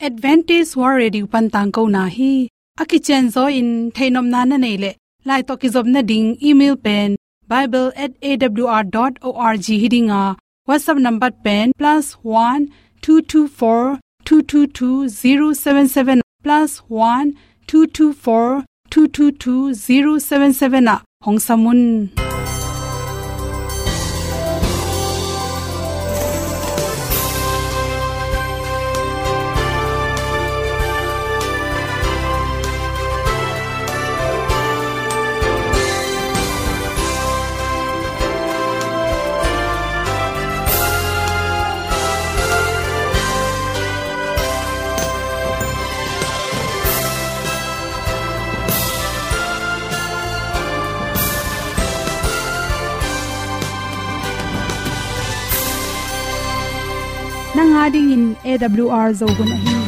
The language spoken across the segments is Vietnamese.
advantage war radio pan tang ko na hi. Aki chen zo in thainom na na nei le. Lai to ki zob na ding, email pen bible@awr.org hiding a whatsapp number pen, plus one, two two, four, two two two, zero, seven seven, plus one, two two, four, two two two, zero, seven seven, a. Hong samun nanga ding in awr zogun ahi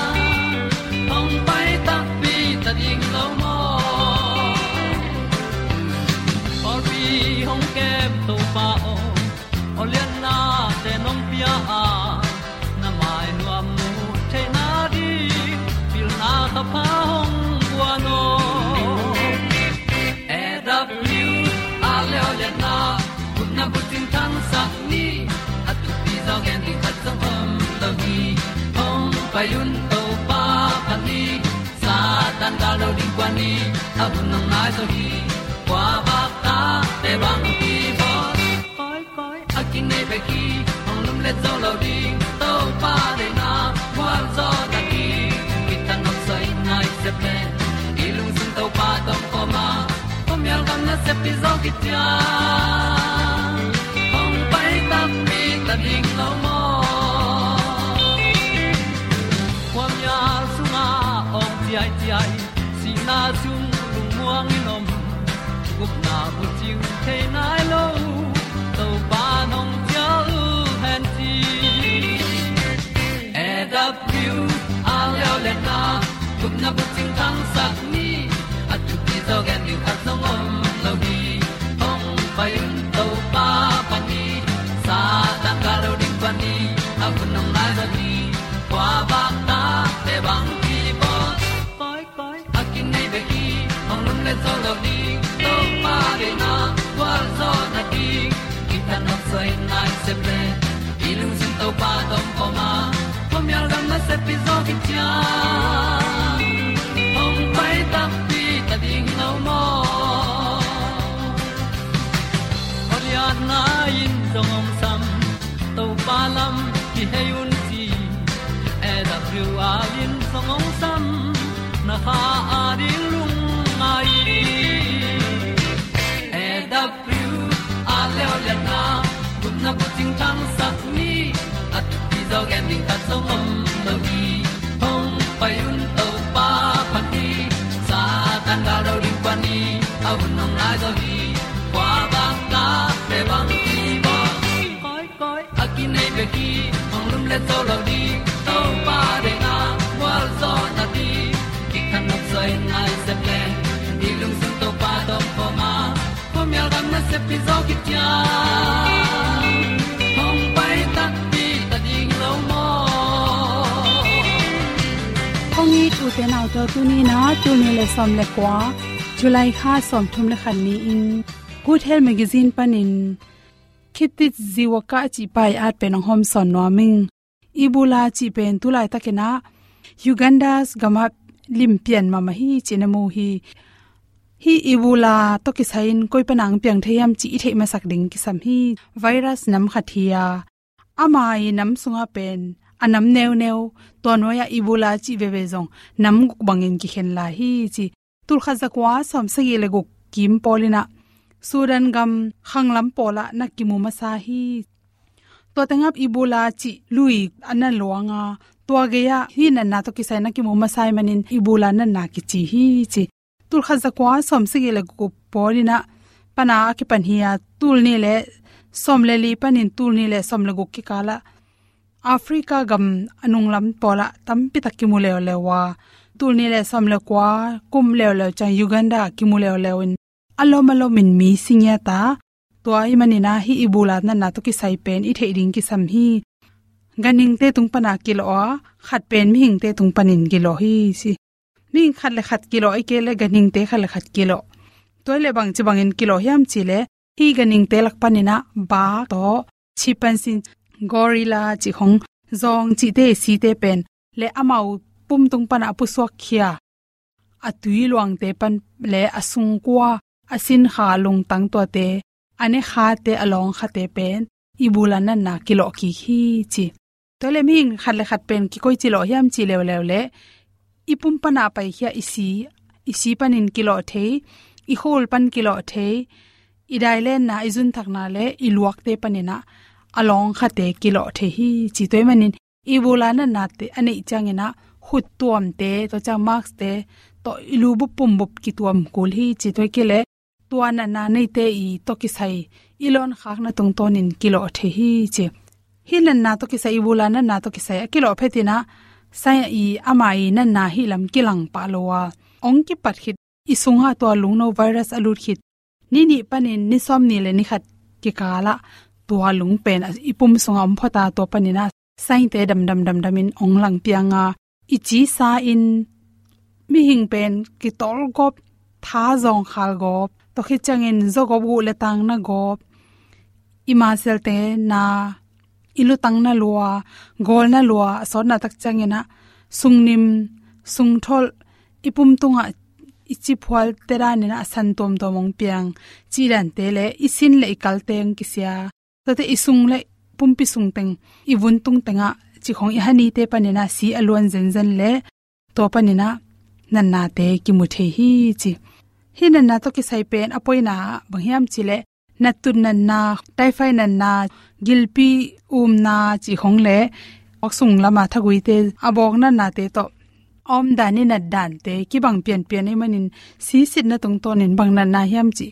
quan lo ding kwan ni a bu nang mai so hi kwa ba ta te bang ki bo koi koi a kin nei pe ki ong lum le zo lo ding to pa de na kwa zo ta ki ki ta nok sai nai se về. I lung sun to pa tom ko ma. Pom yal gam na se pi zo ki zo song om lo gi ong pai un to pa pa ni sa tan ga lo ding pa ni a bu nong lai za ni kwa ba ta te bang ki bo koi koi a kin nei be ki ong lum le zo lo di to pa de na kwa zo na ki ki ta no sai nai se ple i sin to pa tom ko ma. Pom yal gam na se pi zo ki ti zo gen ding ta song om lo gi hong pai un tàu pa pa ti. Sa tan ga do ri pa ni. Au nong lai do gi kwa ba ta pe bang ti ba koi koi a ki nei be ki. Ong lum le to lo di tàu pa de na wa zo na ti ki kan nok sai nai se ple ni lung sun tàu pa do pa ma. Po mi al gam na se pi zo ki tia kong i tu te nau to tu ni na tu ni le som le kwa july kha som thum le khan ni in good health magazine panin khitit ziwa ka chi pai at pe nong hom son no ming ibula chi pen tu lai takena uganda's gama limpian mama hi chinamu hi hi ibula to ki sain koi panang piang theyam chi the ma sak ding ki sam hi virus nam khathia ama i nam sunga pen anam neu neu to noya ibula chi ve ve jong nam guk bangin ki khen la hi chi. Tul kha zakwa som sa ye le guk kim polina sudan gam khanglam pola na kimu masa hi. To tengap ibula chi lui anan loanga to ge ya hi na na to kisai na kimu masai manin ibula na na ki chi hi chi. Tul kha zakwa som se ge le ko polina pana ki pan hiya tul ni le, som le li panin tul ni le som le gu ki kala africa gam anung lam pola tampi takki mu le le wa. Tul ni le som le kwa, kum le le chang uganda ki mu le le win. Alom alom min mi singya ta. To ai mani na hi ibula na na to ki sai pen i theiring ki sam hi. Ganing te tung pana ki lo khat pen mi hing te tung panin kilo hi, si. Mi khat le khat kilo ai ke le ganing te khat le khat kilo toy le bang chi bangin kilo hiam chi le, hi ganing te lak panina ba to, chi pan sin gorilla chi khong zong chi te si te pen. Le amau pum tung pan apu swak khia. Atui luang te pan le asung kwa, asin kha lung tang to te ane kha te along kha te pen. Ibula na na kilo ki hi chi. Tole ming khat le khat pen ki koi chi lo yam chi le le le. Ipum pana pai hia isi isi panin kilo the. I hol pan kilo the. I dai le na izun thak na le i luak te panina along kha te kilo the hi chi toy manin. Ibula na na te ane changena hut tuam te, to cha max te, to ilu bu pum bu ki tuam kul hi chi toy ke le. Tuana na nei te i to ki sai ilon khak na tung tonin kilo the hi che. Hilan na to ki sai bula na na to ki sai kilo na, sai i amai na na hi lam kilang pa lowa ong ki pat hit isunga to lung no virus alut hit ni ni panin ni som ni le ni khat ki kala tua lung pen ipum sunga um phota to panina sai te dam dam dam in ong lang pianga. Ichi sa in mi hing pen ki tol gop, tha jong khal gop, to khi changin zo gop gu le tang na gop. Ima sel te na ilu tang na lua, gol na lua so na tak changena sungnim sungthol ipum tunga ichi phwal tera ni na san tom tomong piang. Chi ran te le, isin le ikal teng kisya tate isung le pumpi sung teng i vun tung tenga chi khong i hani te panina si alon zen zen le to panina nan na te ki mu the hi chi. Hi nan na to ki sai pen apoina bhyam vâng chi le na tun nan na, tai fai nan na gilpi um na chi khong le ok oksung lama thagui te abok nan na te to om dani na dan te ki bang pian pian ei manin si sit na tung ton in bang nan na hiam chi.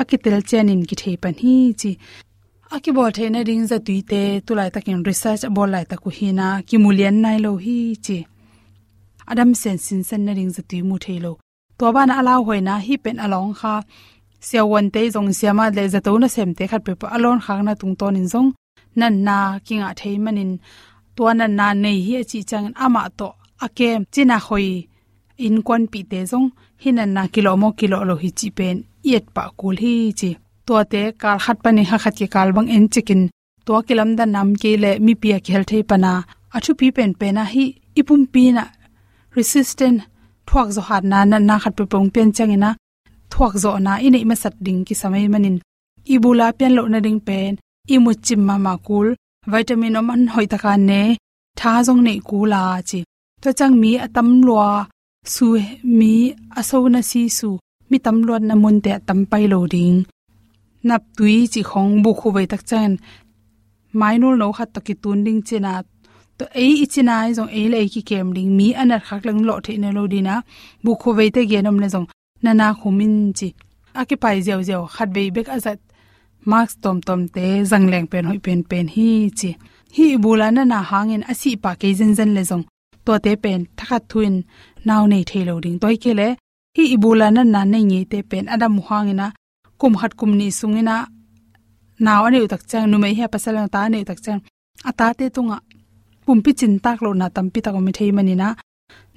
Akitel chen in ki thei pan hi chi aki bol the na ring za tui te tulai takin research bol lai ta ku hi na ki mulian nai lo hi chi. Adam sen sin sen na ring za tui mu the lo to ba na ala hoi na hi pen along kha sia wan te jong sia ma le za to na sem te khat pe pa alon khang na tung ton in jong nan na kinga thei manin to na na nei hi chi chang ama to ake china khoi in kon pi te jong hinan na kilo mo kilo lo hi chi pen yet pa kul hi chi to te kal khat pani ha khat ki kal bang en chikin. To kilam da nam ke le mi pia khel thei pana. Athu pi pen pe na hi ipum pi na. Resistant thuak zo hat na na khat pe pong pen changina thuak zo na inei ma sat ding ki samai manin. Ibula pian lo na ding pen. Imu chim ma ma kul. Vitamin om an hoi taka ne. Tha jong nei kula chi. To chang mi atam lua su mi aso na si su. Mi tam luan na mun te tam pai lo ding nap tui chi khong bu khu vai tak chan mainul no khat to ki tun ding chena to ei ichina ai jong ei le ki kem ding mi anar khak lang lo the ne lo dina bu khu vai te genom le jong nana khumin chi aki pai zeu zeu khat be bek azat marks tom tom te zangleng pen hoi pen pen hi chi hi bulana na hangin asi pa ke zen zen le jong to te pen thakat thuin naw nei thelo ding toy kele hi ibulana na nei ngi te pen adam hangina kum hat kum ni sungina naw ani utak chang nu mai he pasal ta nei utak chang. Ata te tunga pumpi chin tak lo na tampi ta ko mi thei mani na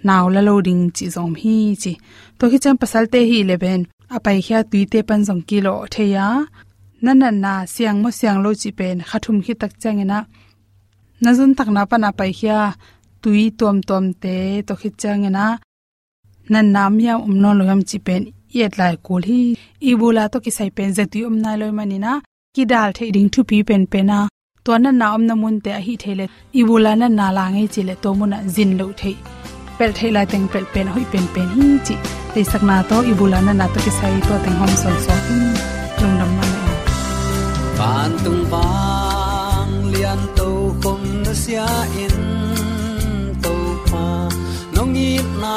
naw la loading chi zom hi chi. To hi chang pasal te hi 11 apai khya tui te pan jong kilo theya na na na, siang mo siang lo chi pen, khathum hi tak changena nazun tak na pa na pai khia tui tom tom te to khi changena na nam ya um no lo yam chi pen yet lai kul hi. Ibula to ki sai pen zati um na loi manina ki dal the ding thu pi pen pena to na na om na mun te hi thele ibula na na la ngai chile to mun zin lo the. Pel thela teng pel pen hoi pen pen hi chi. Te sakna to ibula na na to ki sai to teng hom son so lung dam na ban tung bang lian to khom na sia in to pa. Nong i na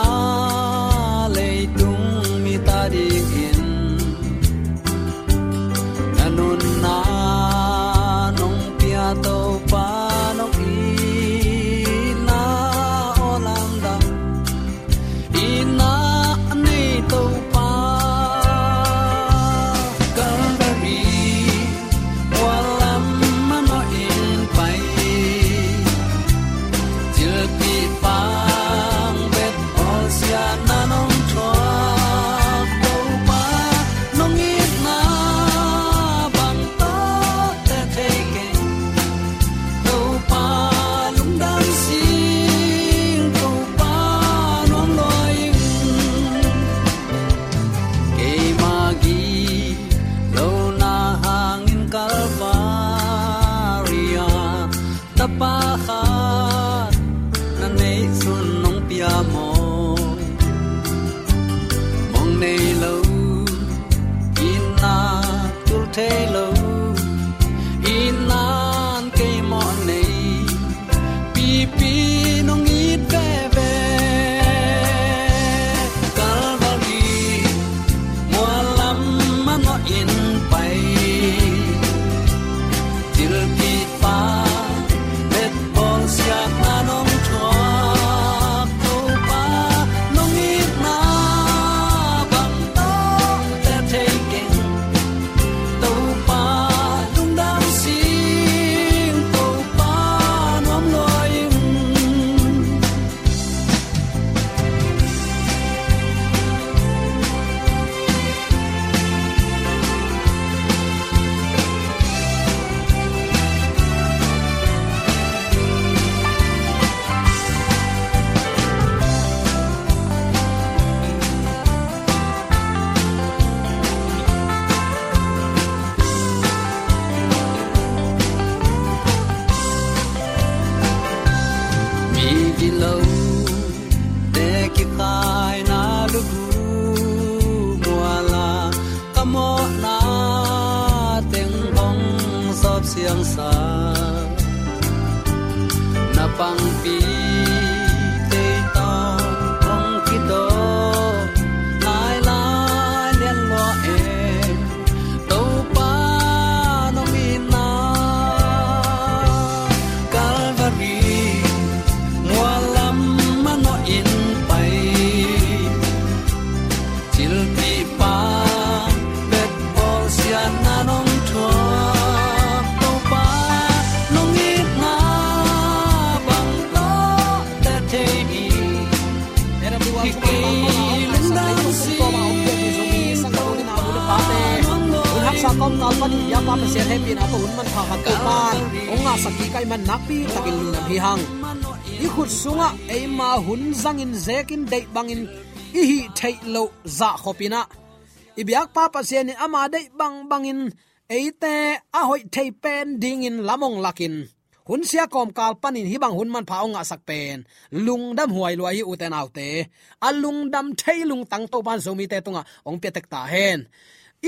saki napi takin lu nam hi hang. I khut sunga e ma hun zangin zekin dei bangin, i hi thei lo za khopina. I biak pa pa se ni ama dei bang bangin eite a hoi thei pen dingin lamong lakin. Hun sia kom kal panin hi bang hun man phao nga sak pen. Lung dam huai loi hi uten autte a lung dam thei lung tang to ban zomi te tunga, ong pe tek ta hen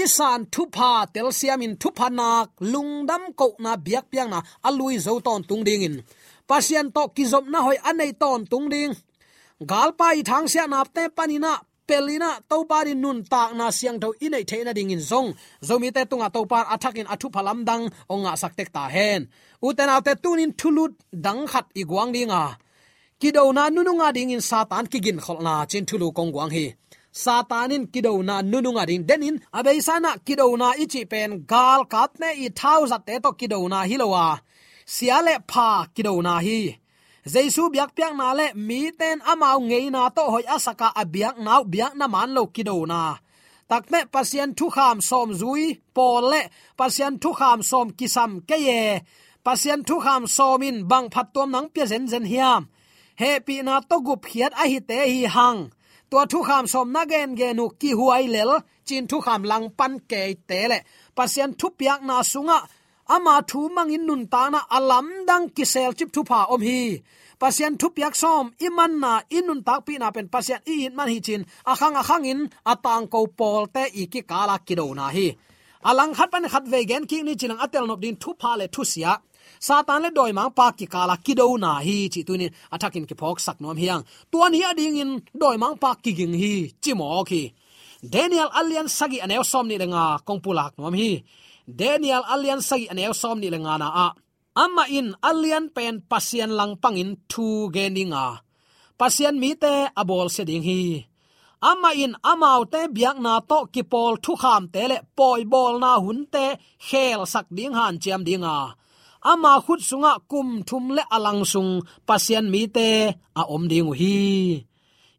isan thupa tel siamin thupa nak lungdam ko na biak piang na alui zo ton tung ding in pasien to kizop na hoi anei ton tung ding. Galpa i thang sia nap te panina pelina to pari nun tak na siang tho inei theina ding in zong. Zomi te tunga to par athakin athu phalam dang onga saktek ta hen. Uten autte tunin thulut dang khat i guang dinga. Kido na nununga ding in satan kigin kholna chin thulu kong guang hi satanin kido na nununga ding denin abeisana kido na ichi pen gal kat ne i thau zat te to kido na hilowa. Siale pha kido na hi. Jaisu biak piak na le mi ten amau ngei na to hoi asaka abiak nau biak na man lo kido na. Takme pasien thu kham som zui pol le pasien thu kham som kisam ke ye. Pasien thu kham somin bang phat tom nang pya zen zen hiam. He pi na to gup khiat a hi te hi hang. ตัวทุขามสมนาเกนเกนุกีหวยเลลจินทุขามลังปันเกยเตเลปัสยันทุปยักนาสุงะอามาทูมังอินนุนตานะอลัมดังกิเซลจิบทุพาอมฮีปัสยันทุปยักซอมอิมันนาอินนุนตักปีนาเป็นปัสยันอีนมันฮีจินอาคังอาคังอินอาตางกูปอลเตอีกิกาลากิโดนาฮีอลังขัดปันขัดเวเกนกิงนี่จินังอเตลนบดินทุพาเลทุเสีย satan le doi mang pa ki kala ki do na hi chi tunin athakin ki phok sak nom hiang. Tuan hi ading in doi mang pa ki ging hi chi mo ki daniel alian sagi anew som ni lenga kongpulak nom hi. Daniel alian sagi anew som ni lenga na a. Amma in alian pen pasian lang pangin thu geninga pasian mi te abol se ding hi. Ama in amau te biak na to ki pol thu kham te le poi bol na hun te khel sak ding han chiam dinga ama khut sunga kum thum le alang sung pasian mi te a om ding hi.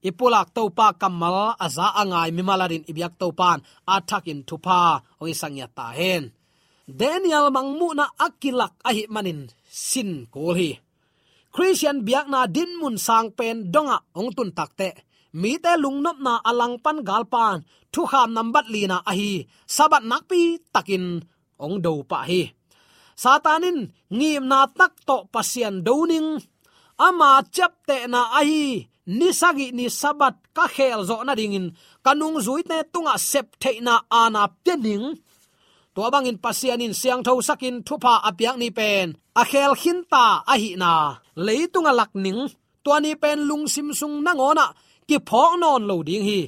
Ipulak to pa kamal, aza angai mi malarin ibyak to pan athak in thupa oi sangya ta hen. Daniel mangmu na akilak ahi manin, sin kol hi. Christian biak na din mun sang pen donga ong tun takte mi te lungnop na alang pan galpan thu kham nambat lina ahi. Sabat nakpi takin ong do pa hi satanin ngim na tak to pasian doning ama chap te na ahi nisagi ni sabat ka khel zo na dingin. Kanung zui te tunga sep the na ana pening to bangin pasianin siang tho sakin thupa apyak ni pen. A khel khin ta a hi na leitunga lakning to ni pen lung sim sung na ngona ki phok non lo ding hi.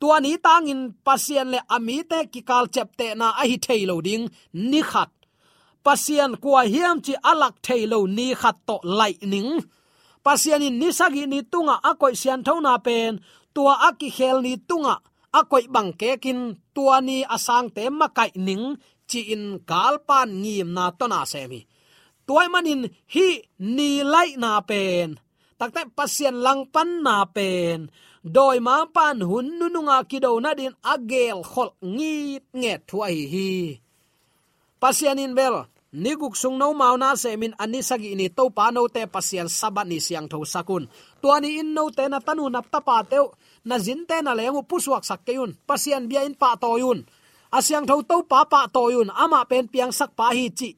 Tua ni tangin pasian le ami te ki kal chep te na a hi thei lo ding. Ni khat pasian kwa hiam chi alak thailo ni khat to lai ning. Pasian in ni sagi ni tunga akoi sian thona pen, tua aki khel ni tunga akoi bang ke kin tua ni asang te makai ning, chi in kalpan ngim na to na semi. Tuai manin hi ni lai na pen. Takte pasien lang pan na pen. Doi ma pan hun nununga kido na din agel khol ngi nge thuai hi. Pasien in bel niguk sung no mau na se min ani sagi ni to pa no te pasian sabat ni siang tho sakun. Tuani in no te na tanu nap ta pa te na zin te na lengu pusuak sak keun pasian bia in pa to yun. Asyang tho to pa pa to yun, ama pen piang sak pa hi chi.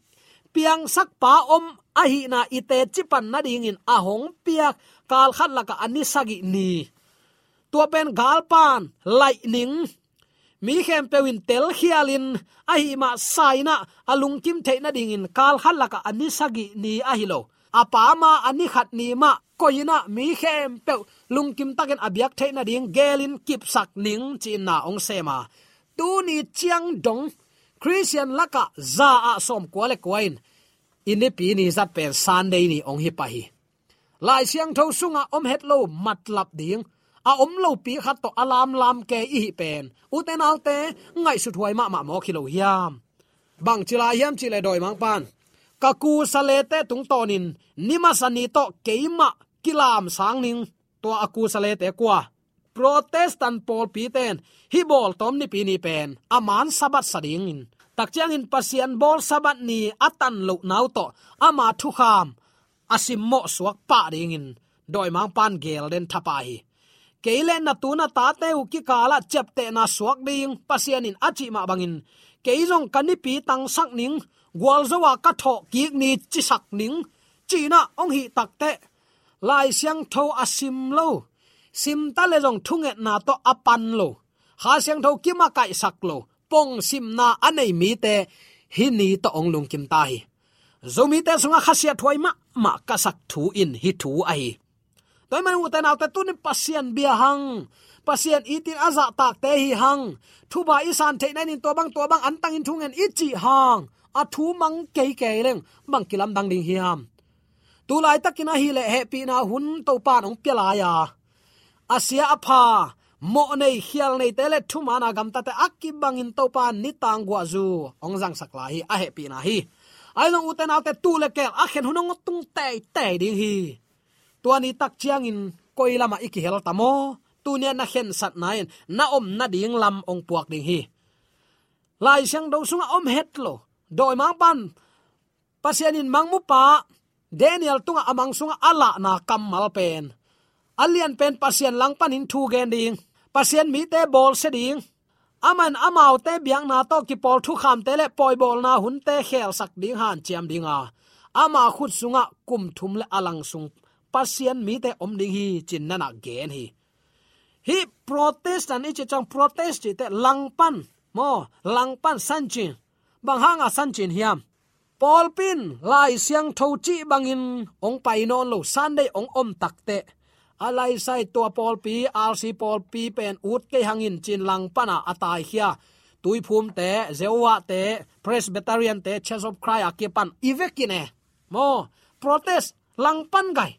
Piang sak pa om, a hi na ite chipan na ding in ahong piak kal khat laka ani sagi ni. Tua pen galpan lightning mi khem pewin tel khialin ahi ma saina alung kim theina ding in kal halaka laka ani sagi ni ahilo apa ma ani khat ni ma koina mi khem pe lung kim takin abyak theina ding, gelin kip sak ning chin na ong sema tu ni chiang dong, christian laka za a som kwale kwain ini pi ni zat pen sunday ni ong hi pa hi. Lai siang tho sunga om het lo matlap ding. A om lo pi khat to alam lam ke i pen u te nal te ngai su thuai ma ma mo khilo hiam bang chila hiam chile doi mang pan ka ku sale te tung tonin nima sani to keima kilam sang ning to aku sale te kwa protestant pol pi ten hi bol tom ni pi ni pen aman sabat sading in tak chiang in pasian bol sabat ni atan lo nau to ama thu kham asim mo suak pa ding in doi mang pan gel den thapa hi keilen na tuna ta te u ki kala chepte na suak ding pasian in achi ma bangin. Keizong kanipi tang sak ning gwalzawa ka tho ki ni chi sak ning. China ong hi takte lai siang tho asim lo. Sim ta le jong thunge na to apan lo. Ha siang tho ki ma kai sak lo. Pong sim na anei mi te. Hi ni to ong lung kim tai zomi te sunga khasia thoi ma ma ka sak thu in hi thu ai toy man u tan auta tunin pasien bia hang pasien itin aza dạ tak te hi hang thu ba isan te nan in to bang to bang an tang in thungen ichi hang a thu mang ke ke leng bang kilam dang ding hiam tu lai takina hi le he pi na hun to pa nong pela ya asia apha à. mo nei khial nei tele thu mana gam ta te akki bang in to pa ni tang gwa zu ong jang sak la hi a he pi na hi. Ai long uten autte tu le kel a khen hunong tung te te ding hi tuani tak chiang in koilama iki hel tamo tunia na khen sat nain na om na ding lam ong puak ding hi. Lai sang do sunga om het lo. Doi mang pan pasianin mang mu pa. Daniel tunga amang sunga ala na kamal pen. Alian pen pasian lang pan in thu gen ding. Pasien mi te bol se ding. Aman amau te biang na to ki pol thu kham te le poi bol na hun te khel sak ding han chiam dinga ama khut sunga kum thum le alang sung pasien mi te om ding hi, chin na na gen hi. Hi, protest an ichi chang protest chi te langpan, mo, langpan sanchin bang hanga sanchin hiam. Paul pin, lai siang tho chi bangin ong pai non lo sunday ong om takte alai sai to Paul pi rc Paul pi pen ut ke hangin chin lang pana atai khia tui phum te zewa te, presbyterian te, church of christ akipan ivekine mo, protest lang pan gai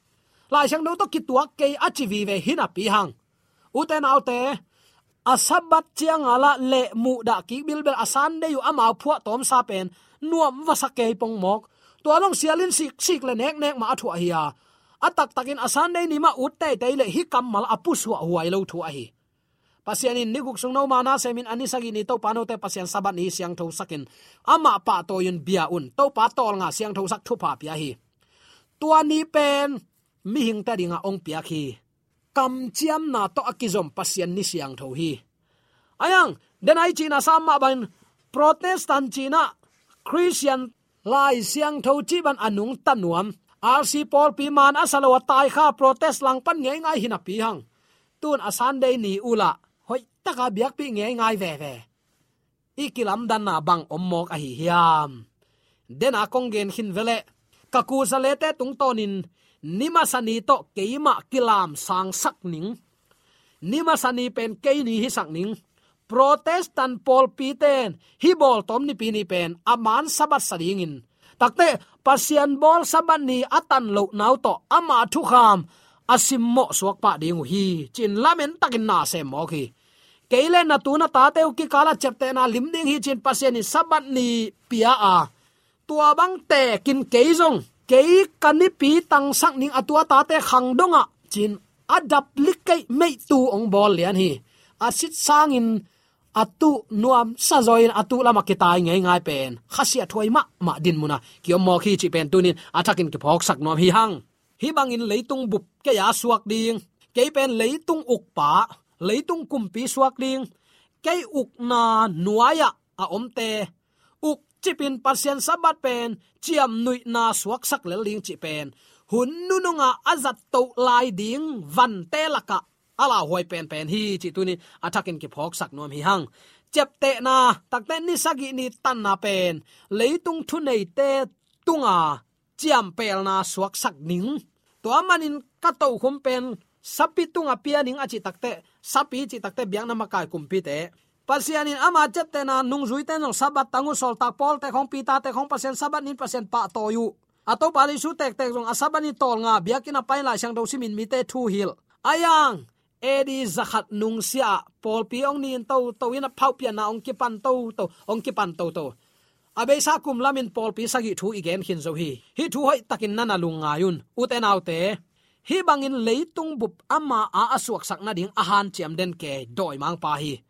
lai sang no to kituak ke achivi ve hina pi hang. Uten autte asabat chiang ala le mu da ki bil bel asan de yu ama phua tom sa pen, nuam wasa ke pong mok. To long sialin sik sik le nek nek ma thu hiya atak takin asan de ni ma ut te te le hi kam mal apu su huai lo thu a hi. Pasian in niguk sung no mana semin ani sagi ni to pano te pasian sabat ni siang tho sakin ama pa to yun bia un, to pa tol nga siang tho sak thu pa pia hi. Tua ni pen mi hing ta ringa ong pia khi. Kam chiam na to akizom pasian ni siang tho hi. Ayang den ai china sama ban. Protestant china, christian lai siang tho chi ban anung tanuam. Rc paul pi man asalo tai kha protest lang pan ngai ngai hina pi hang. Tun asan dei ni ula, hoi taka biak pi ngai ngai ve ve. Ikilam dan na bang ommok a hi hiam. Den a gen hin vele kaku salete tung tonin nima sani to keima kilam sang sak ning. Nima sani pen ke ni hi sak ning. Protestant pol piten, hi bol tom ni pini pen aman sabat sadingin. Takte, pasian bol sabat ni atan lo nau to ama thu kham. Asim mo suak pa ding hi. Chin lamen takin na se mo khi. Keile na tu na ta te ki kala chapte na lim ding hi chin pasian ni sabat ni pia a. Tua bang te kin keizong ke kani pi tang sak ning atua ta te khang donga. Chin adap likai mei tu ong bol lian hi. Asit sangin atu nuam sa zoin atu lama kitai ngai ngai pen. Khasia thoi ma ma din muna. Kiom mo khi chi pen tunin atakin ki phok sak nom hi hang. Hi bangin leitung bup ke ya suak ding. Ke pen leitung uk pa, leitung kumpi suak ding. Ke uk na nuaya a omte te chipin pasien sabat pen chiam nui na suak sak le ling chi pen. Hun nu nga azat to lai ding van te laka ala hoi pen pen hi chi tuni attacking ki phok sak nom hi hang chep te na takte ni sagi ni tan na pen. Leitung thu nei te tunga à, chiam pel na suak sak ning to manin ka to khum pen sapi tunga à pianing achi takte sapi chi takte biang na makai kumpi te pasianin ama chat te na nung zui te no sabat tangu sol tak pol te khong pi ta te khong pasian sabat nin pasian pa to yu. Ato pali su tek tek jong asabani tol nga biakina pain la sang do simin mi te thu hil. Ayang, edi zakhat nung sia pol pi ong nin to to ina phau pia na ong ki pan to to ong ki pan to to abe sa kum lamin pol pi sagi thu igen hin zo hi. Hi thu hoi takin nana lunga yun. Uten autte hi bangin leitung bup ama a asuak sak na ding ahan chiam den ke, doi mang pa hi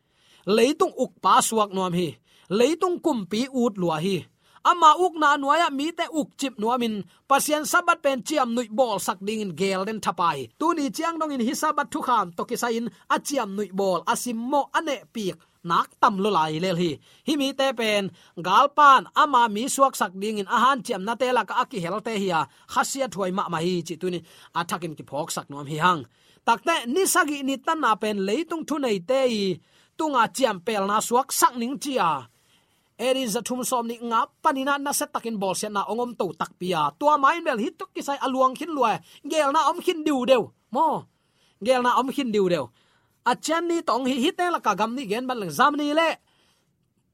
leitung uk pa suak nuam hi. Leitung kum pi ut lua hi. Ama uk na nuaya mi te uk chip nuamin pasien sabat pen chiam nui bol sak ding in gel den thapai. Tu ni chiang dong in hi sabat thu kham to kisa in a chiam nui bol asim mo ane pik nak tam lo lai le hi. Hi mi te pen galpan ama mi suak sak ding in ahan chiam na te la ka ki hel te hiya khasia thoi ma ma hi chi tu ni. Athakin ki phok sak nuam hi hang. Takte ni sagi ni tan na pen leitung thu nei te i tunga chiam pel na suak sak ning chia eri za thum som ni nga panina na set takin bol se na ongom to tak pia. Tua main bel hit tok kisai aluang khin luai gel na om khin diu deu. Mo. Gel na om khin diu deu. A chen ni tong hi hit la ka gam ni gen ban lang zam ni le.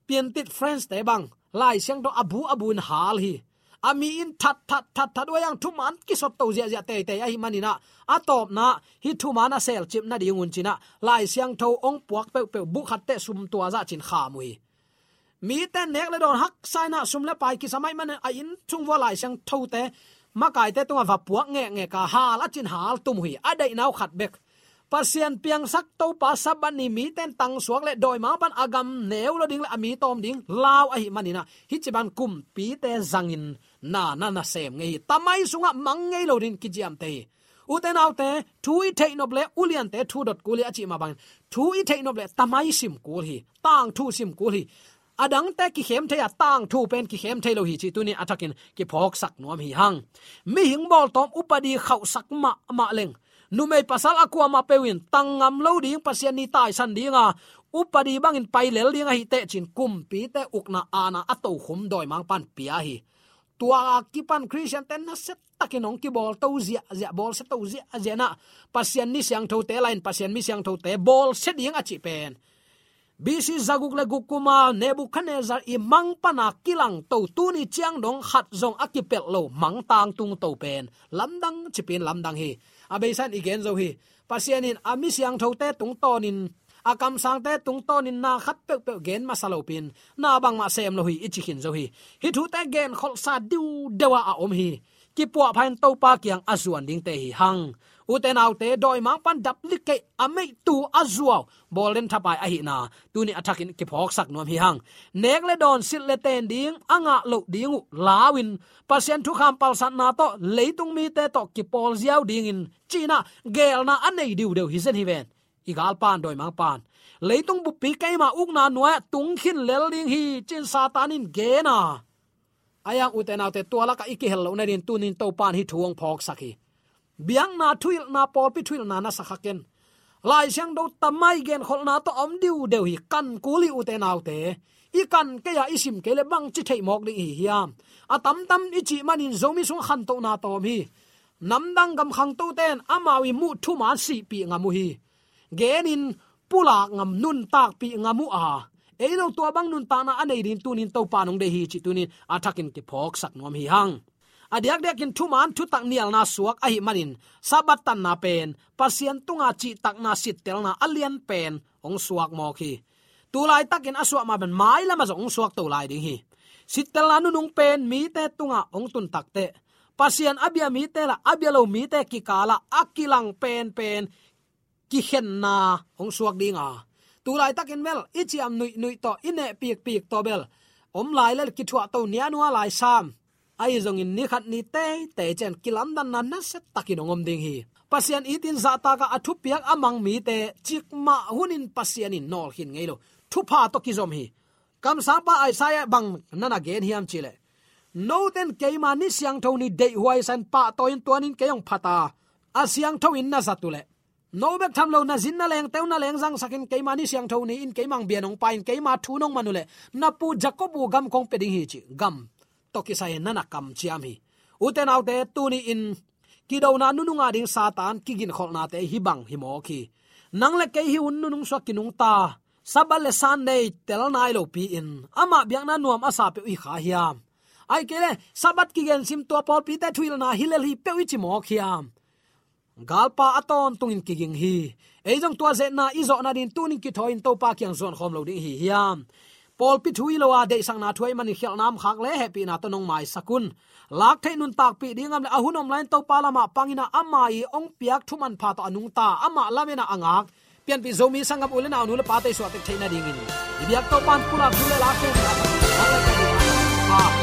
Pian tit friends te bang. Lai siang do abu abu in hal hi ami in that that that that wayang thu man ki sot to zia zia te te a ah, manina atop top na. Ah, hi thu mana sel chip na dingun china. Lai siang tho ong puak pe pe bu khat te sum tua za chin kha mui. Mi te nek le don hak sai na sum le pai ki samai man a in. Chung wa lai sang tho te ma kai te tung va puak nge nge ka hal la chin hal tum hui. A dei nau khat bek. Pasien piang sak to pa saban ni mi ten tang suak le doi ma agam neu lo ding le ami tom ding lao a hi manina hi chiban kum pi te zangin na na na, sem ngei tamai sunga mangai lo din kijiam te. Uten autte thu i thei no ble ulian te, thu dot kuli achi ma bang. Thu i thei no ble tamai sim kul hi, tang thu sim kul hi. Adang te ki khem the ya tang thu pen ki khem the lo hi chi tu ni atakin ki phok sak nuam hi hang. Mi hing bol tom upadi khau sak ma ma leng. Nu mei pasal akwa ma pewin tangam lo ding pasian ni tai san dinga upadi bangin pai lel dinga hi te chin kum pi te ukna ana ato khum doi mang pan pia hi tua kipan christian ten na set takin ong ki bol to zia zia bol set to zia zia na, pasian ni siang tho te line pasian mi siang tho te bol set ding achi pen. Bc zaguk le gukuma nebuchadnezzar i mang pana kilang to tu ni chiang dong khat zong akipel lo mang tang tung to pen. Lamdang chipin lamdang hi. Abesan igen zo hi. Pasianin ami siang thote tung tonin akam sang te tung tonin na khat pe pe gen masalo pin. Na bang ma sem lo hi, ichi khin zo hi. Hi thu te gen khol sa diu dewa a om hi. Ki puwa phain to pa kyang azuan ding te hi hang. Nâu te doi mang pan dap like amei tu azuaw bolen thapai a hi na. Tu ni attackin ki phok sak nom hi hang. Nek le don sit le ten ding anga lo ding lawin pasien thu kham pal san na to, leitung mi te to ki pol ziaw ding in. China gel na anei diu deu hi zen hi ven igal pan doi mang pan. Leitung bu pi kai ma uk na nuwa tung khin lel ding hi chin satanin ge na. Ayang uten autte tuala ka iki hello na rin tunin to pan hi thuang phok saki biang na thuil na pol pi thuil na na sakhaken lai siang do tamai gen khol na to om diu deu hi kan kuli u te i kan ke ya isim ke le bang chi thei mok ding hi hiam a à, tam tam i chi manin zomi sung khan to na to mi nam dang gam khang to ten amawi mu thu ma si pi ngamu hi genin pula ngam nun tak pi ngamu a. Eilo to bang nun ta na anei din tunin to pa nong de hi chi tunin athakin ki phok sak nom hi hang. Adiak dek in thu man thu tak nial na suak ahi manin. Sabat tan na pen, pasien tunga chi tak na sit tel na alian pen, ong suak mo khi tu lai takin aswa ma ben mai lama zong suak to lai ding hi. Sit tel na nung pen, mi te tunga ong tun tak te. Pasien abia mi te la, abia lo mi te ki kala akilang pen pen ki khen na ong suak ding a. Tu lai takin mel ichiam nui nui to ine piek piek to bel. Om lai le ki thua to nia nuwa lai sam. Ai zong in ni khat ni te te chen kilam dan nan na set takin ongom ding hi. Pasian itin za ta ka athu piak amang mi te, chik ma hunin pasian in nol hin ngelo thu pha to ki zom hi. Kam sa pa ai sa bang nana gen hiam chile no ten keima ni siang thoni dei huai san pa toin tuanin keyong phata a siang tho in na satule no bek tham lo na zin na leng teu na leng jang sakin keima ni siang tho ni, in keimang bianong pain keima thu nong manule. Na pu jacobu gam kong peding hi chi, gam. To ki sai nana kam chiam hi. Uten tu ní in. Ki do na nu nga ding satan, ki gin khol na te, hi bang, hi mo ki. Nang le ke hi un nu nung so ki nung ta sabal le sunday tel nai lo pi in. Ama biang na nuam asa pe i kha hiam. Ai kele sabat ki gen sim to pol pi te thuil na hilel hi pe i chi mo khiam galpa aton tungin kiging hi. Eijong tua ze na izo na din tunin ki thoin to pa kyang zon khom lo ding hi hiam. Pol pi thui lo a de sang na thui mani khel nam khak le happy na to nong mai sakun. Lak thai nun tak pi dingam le ahun om to pa lama pangina amai ong piak thuman pha to anung ta. Ama lamena angak. Pian pi zomi sangam ulena anu le pate so tek thaina dingin ibyak to pan pula khule la ke na